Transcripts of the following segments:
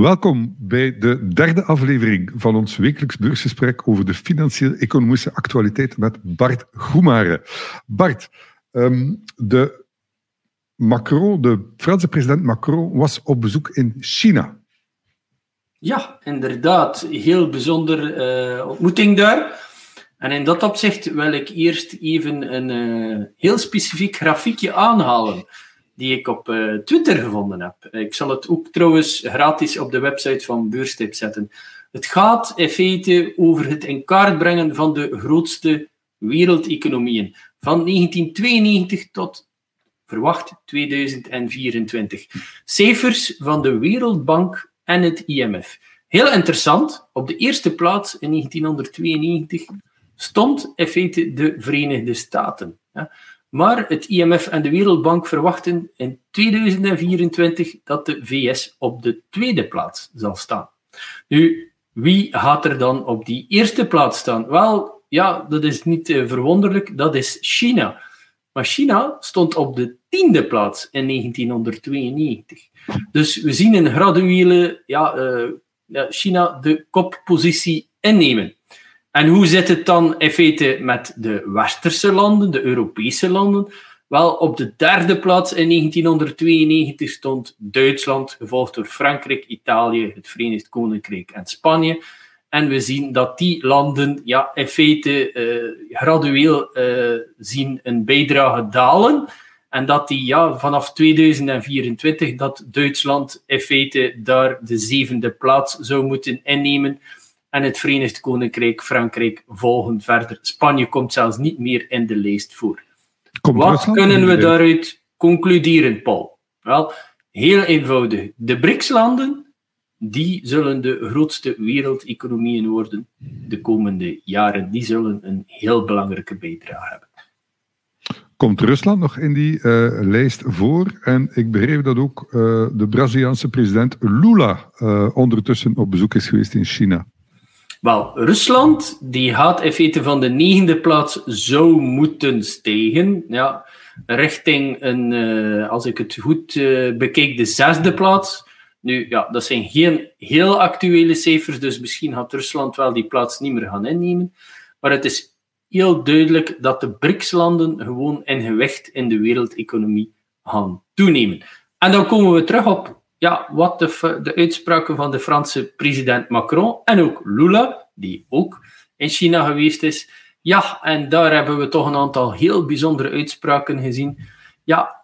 Welkom bij de derde aflevering van ons wekelijks beursgesprek over de financieel-economische actualiteit met Bart Goemare. Bart, ehm, de, Macron, de Franse president Macron was op bezoek in China. Ja, inderdaad. Heel bijzonder uh, ontmoeting daar. En in dat opzicht wil ik eerst even een uh, heel specifiek grafiekje aanhalen die ik op uh, Twitter gevonden heb. Ik zal het ook trouwens gratis op de website van Beurstip zetten. Het gaat in feite over het in kaart brengen van de grootste wereldeconomieën. Van 1992 tot, verwacht, 2024. Cijfers van de Wereldbank en het IMF. Heel interessant, op de eerste plaats in 1992 stond in feite de Verenigde Staten. Ja. Maar het IMF en de Wereldbank verwachten in 2024 dat de VS op de tweede plaats zal staan. Nu, wie gaat er dan op die eerste plaats staan? Wel, ja, dat is niet uh, verwonderlijk, dat is China. Maar China stond op de tiende plaats in 1992. Dus we zien een graduele ja, uh, China de koppositie innemen. En hoe zit het dan in feite met de westerse landen, de Europese landen? Wel, op de derde plaats in 1992 stond Duitsland, gevolgd door Frankrijk, Italië, het Verenigd Koninkrijk en Spanje. En we zien dat die landen ja, in feite uh, gradueel uh, zien een bijdrage dalen. En dat die ja, vanaf 2024 dat Duitsland in feite daar de zevende plaats zou moeten innemen en het Verenigd Koninkrijk, Frankrijk volgen verder. Spanje komt zelfs niet meer in de lijst voor. Wat kunnen we daaruit concluderen, Paul? Wel, heel eenvoudig. De BRICS-landen die zullen de grootste wereldeconomieën worden de komende jaren. Die zullen een heel belangrijke bijdrage hebben. Komt Rusland nog in die uh, lijst voor? En ik begreep dat ook uh, de Braziliaanse president Lula uh, ondertussen op bezoek is geweest in China. Wel, Rusland die gaat in van de negende plaats zou moeten stijgen. Ja, richting een, uh, als ik het goed uh, bekijk, de zesde plaats. Nu, ja, dat zijn geen heel actuele cijfers, dus misschien gaat Rusland wel die plaats niet meer gaan innemen. Maar het is heel duidelijk dat de BRICS-landen gewoon in gewicht in de wereldeconomie gaan toenemen. En dan komen we terug op ja, wat de, de uitspraken van de Franse president Macron en ook Lula, die ook in China geweest is. Ja, en daar hebben we toch een aantal heel bijzondere uitspraken gezien. Ja,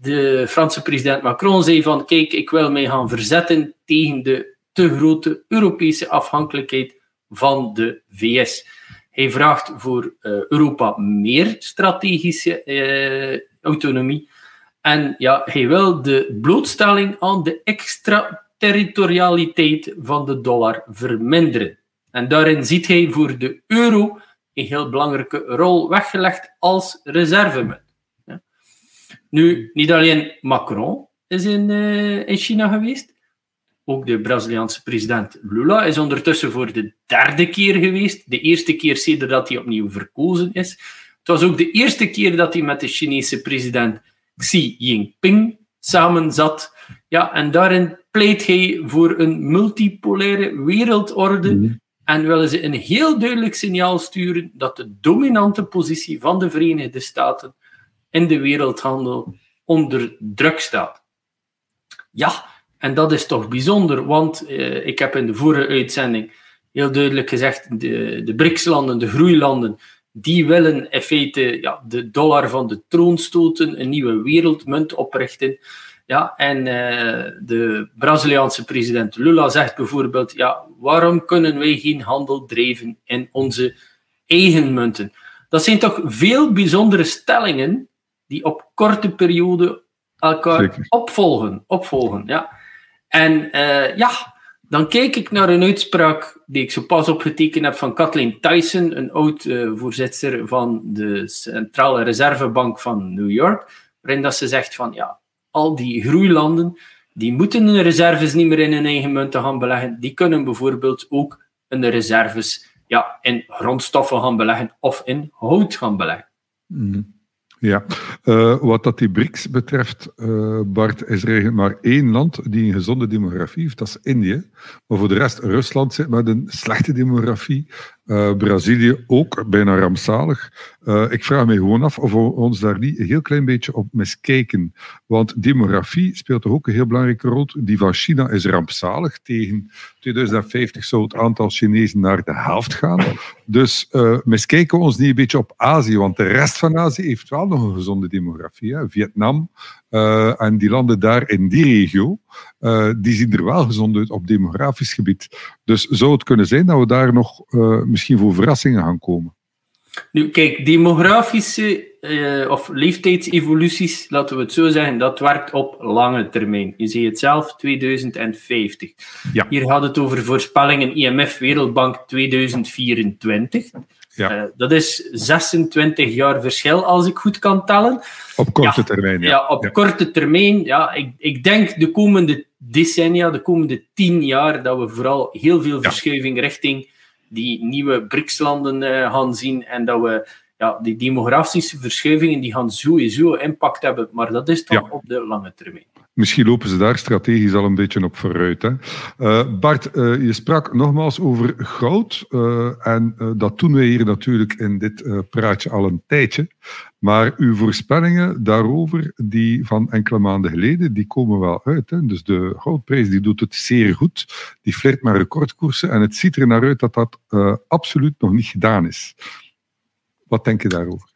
de Franse president Macron zei van, kijk, ik wil mij gaan verzetten tegen de te grote Europese afhankelijkheid van de VS. Hij vraagt voor uh, Europa meer strategische uh, autonomie. En ja, hij wil de blootstelling aan de extraterritorialiteit van de dollar verminderen. En daarin ziet hij voor de euro een heel belangrijke rol weggelegd als reservemunt. Nu, niet alleen Macron is in, uh, in China geweest, ook de Braziliaanse president Lula is ondertussen voor de derde keer geweest. De eerste keer sinds dat hij opnieuw verkozen is. Het was ook de eerste keer dat hij met de Chinese president Xi Jinping samen zat. Ja, en daarin pleit hij voor een multipolaire wereldorde. Mhm. En willen ze een heel duidelijk signaal sturen dat de dominante positie van de Verenigde Staten in de wereldhandel onder druk staat. Ja, en dat is toch bijzonder, want eh, ik heb in de vorige uitzending heel duidelijk gezegd: de, de BRICS-landen, de groeilanden, die willen in feite ja, de dollar van de troon stoten, een nieuwe wereldmunt oprichten. Ja, en uh, de Braziliaanse president Lula zegt bijvoorbeeld: ja, waarom kunnen wij geen handel drijven in onze eigen munten? Dat zijn toch veel bijzondere stellingen die op korte periode elkaar opvolgen. opvolgen ja. En uh, ja, dan kijk ik naar een uitspraak die ik zo pas opgetekend heb van Kathleen Tyson, een oud-voorzitter uh, van de Centrale Reservebank van New York, waarin dat ze zegt van ja, al die groeilanden, die moeten hun reserves niet meer in hun eigen munten gaan beleggen. Die kunnen bijvoorbeeld ook hun reserves ja, in grondstoffen gaan beleggen of in hout gaan beleggen. Mm. Ja, uh, wat dat die BRICS betreft, uh, Bart, is er eigenlijk maar één land die een gezonde demografie heeft, dat is Indië. Maar voor de rest, Rusland zit met een slechte demografie. Uh, Brazilië ook, bijna rampzalig. Uh, ik vraag me gewoon af of we ons daar niet een heel klein beetje op miskijken. Want demografie speelt toch ook een heel belangrijke rol. Die van China is rampzalig. Tegen 2050 zou het aantal Chinezen naar de helft gaan. Dus uh, miskijken we ons niet een beetje op Azië, want de rest van Azië heeft wel nog een gezonde demografie. Vietnam en die landen daar in die regio, die zien er wel gezond uit op demografisch gebied. Dus zou het kunnen zijn dat we daar nog misschien voor verrassingen gaan komen? Nu, kijk, demografische uh, of leeftijdsevoluties, laten we het zo zeggen, dat werkt op lange termijn. Je ziet het zelf, 2050. Ja. Hier gaat het over voorspellingen IMF Wereldbank 2024. Ja. Uh, dat is 26 jaar verschil, als ik goed kan tellen. Op korte termijn, ja. Ja, op korte termijn. Ja, ik, ik denk de komende decennia, de komende tien jaar, dat we vooral heel veel verschuiving richting die nieuwe BRICS-landen uh, gaan zien en dat we ja, die demografische verschuivingen die gaan sowieso impact hebben, maar dat is toch op de lange termijn. Misschien lopen ze daar strategisch al een beetje op vooruit. Hè? Uh, Bart, uh, je sprak nogmaals over goud. Uh, en dat doen we hier natuurlijk in dit praatje al een tijdje. Maar uw voorspellingen daarover, die van enkele maanden geleden, die komen wel uit. Hè? Dus de goudprijs die doet het zeer goed. Die flirt met recordkoersen. En het ziet er naar uit dat dat absoluut nog niet gedaan is. Wat denk je daarover?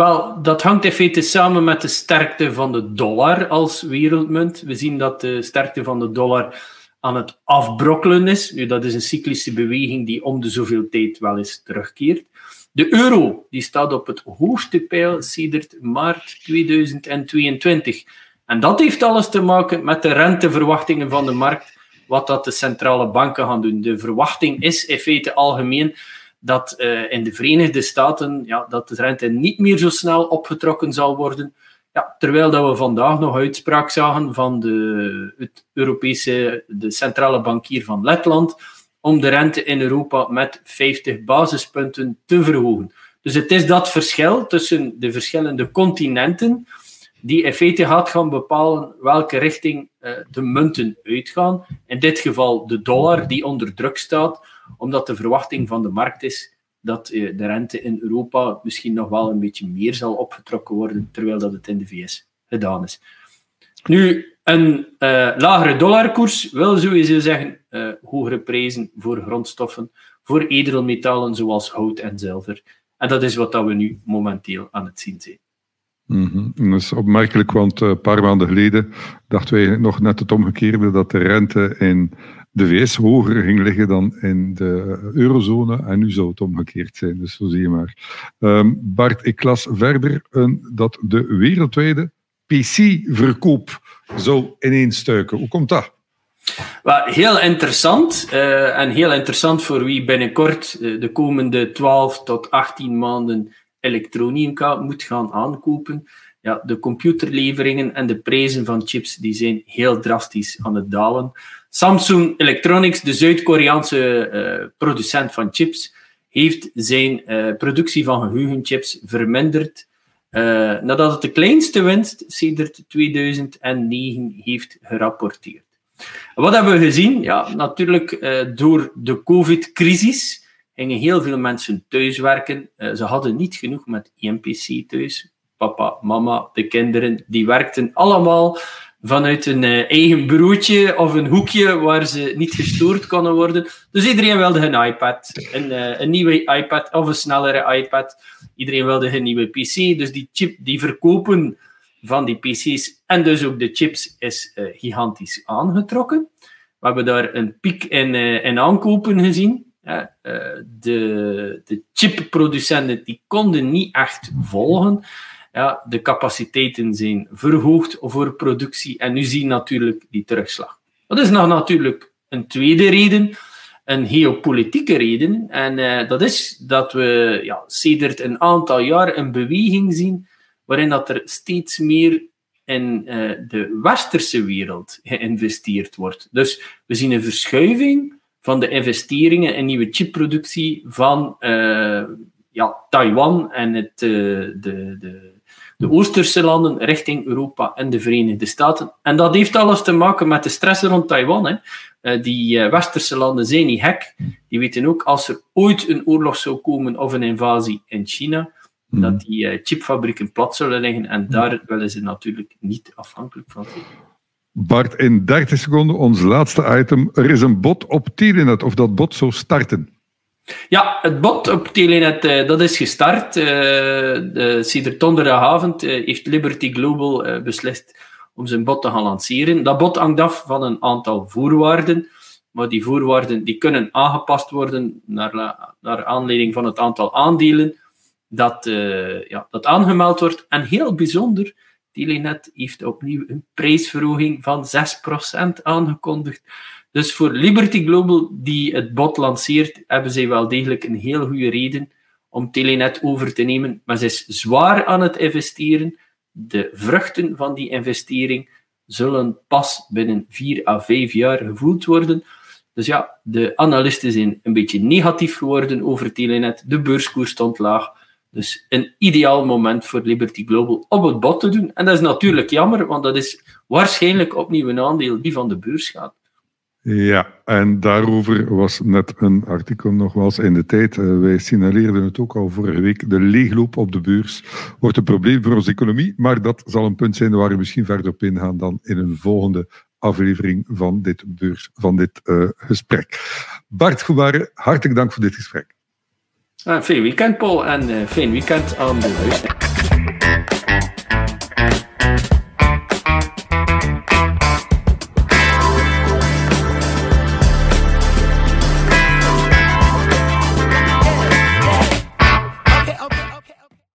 Wel, dat hangt in feite samen met de sterkte van de dollar als wereldmunt. We zien dat de sterkte van de dollar aan het afbrokkelen is. Nu, dat is een cyclische beweging die om de zoveel tijd wel eens terugkeert. De euro die staat op het hoogste pijl sedert maart 2022. En dat heeft alles te maken met de renteverwachtingen van de markt, wat dat de centrale banken gaan doen. De verwachting is in feite algemeen dat uh, in de Verenigde Staten ja, dat de rente niet meer zo snel opgetrokken zal worden. Ja, terwijl dat we vandaag nog uitspraak zagen van de, het Europese, de centrale bankier van Letland om de rente in Europa met 50 basispunten te verhogen. Dus het is dat verschil tussen de verschillende continenten die in feite gaat gaan bepalen welke richting uh, de munten uitgaan. In dit geval de dollar, die onder druk staat, omdat de verwachting van de markt is dat eh, de rente in Europa misschien nog wel een beetje meer zal opgetrokken worden, terwijl dat het in de VS gedaan is. Nu, een uh, lagere dollarkoers wil sowieso zeggen uh, hogere prijzen voor grondstoffen, voor edelmetalen zoals hout en zilver. En dat is wat dat we nu momenteel aan het zien zijn. -hmm. Dat is opmerkelijk, want een paar maanden geleden dachten wij nog net het omgekeerde, dat de rente in de VS hoger ging liggen dan in de eurozone. En nu zou het omgekeerd zijn. Dus zo zie je maar. Um, Bart, ik las verder een, dat de wereldwijde PC-verkoop zou ineens Hoe komt dat? Well, heel interessant. Uh, en heel interessant voor wie binnenkort uh, de komende 12 tot 18 maanden elektronica moet gaan aankopen. Ja, de computerleveringen en de prijzen van chips die zijn heel drastisch aan het dalen. Samsung Electronics, de Zuid-Koreaanse uh, producent van chips, heeft zijn uh, productie van geheugenchips verminderd uh, nadat het de kleinste winst sinds 2009 heeft gerapporteerd. Wat hebben we gezien? Ja, natuurlijk door de COVID-crisis gingen heel veel mensen thuiswerken. ze hadden niet genoeg met IMPC thuis. Papa, mama, de kinderen, die werkten allemaal vanuit een uh, eigen bureautje of een hoekje waar ze niet gestoord konden worden. Dus iedereen wilde een iPad, een, uh, een nieuwe iPad of een snellere iPad. Iedereen wilde een nieuwe PC. Dus die chip, die verkopen van die PC's en dus ook de chips is uh, gigantisch aangetrokken. We hebben daar een piek in, in aankopen gezien. de, de chipproducenten die konden niet echt volgen ja, de capaciteiten zijn verhoogd voor productie en nu zien natuurlijk die terugslag. Dat is nog natuurlijk een tweede reden, een geopolitieke reden. En uh, dat is dat we ja, sedert een aantal jaar een beweging zien waarin dat er steeds meer in uh, de westerse wereld geïnvesteerd wordt. Dus we zien een verschuiving van de investeringen in nieuwe chipproductie van uh, ja, Taiwan en het, de, de, de Oosterse landen richting Europa en de Verenigde Staten. En dat heeft alles te maken met de stress rond Taiwan. Hè. die Westerse landen zijn niet gek. Die weten ook, als er ooit een oorlog zou komen of een invasie in China, hmm. dat die chipfabrieken plat zullen liggen. En daar willen ze natuurlijk niet afhankelijk van zijn. Bart, in 30 seconden ons laatste item. Er is een bot op Telenet, of dat bot zou starten. Ja, het bot op Telenet uh, dat is gestart. Uh, de, donderdagavond uh, heeft Liberty Global beslist om zijn bot te gaan lanceren. Dat bot hangt af van een aantal voorwaarden, maar die voorwaarden die kunnen aangepast worden naar, naar aanleiding van het aantal aandelen dat, ja, dat aangemeld wordt. En heel bijzonder, Telenet heeft opnieuw een prijsverhoging van 6% aangekondigd. Dus voor Liberty Global, die het bot lanceert, hebben zij wel degelijk een heel goede reden om Telenet over te nemen. Maar ze is zwaar aan het investeren. De vruchten van die investering zullen pas binnen 4 à 5 jaar gevoeld worden. Dus ja, de analisten zijn een beetje negatief geworden over Telenet. De beurskoers stond laag. Dus een ideaal moment voor Liberty Global om het bod te doen. En dat is natuurlijk jammer, want dat is waarschijnlijk opnieuw een aandeel die van de beurs gaat. Ja, en daarover was net een artikel nogmaals in de tijd. Uh, wij signaleerden het ook al vorige week. De leegloop op de beurs wordt een probleem voor onze economie, maar dat zal een punt zijn waar we misschien verder op ingaan dan in een volgende aflevering van dit, beurs, van dit uh, gesprek. Bart Goubare, hartelijk dank voor dit gesprek. Uh, fijn weekend, Paul, en uh, fijn weekend aan de luisteraars.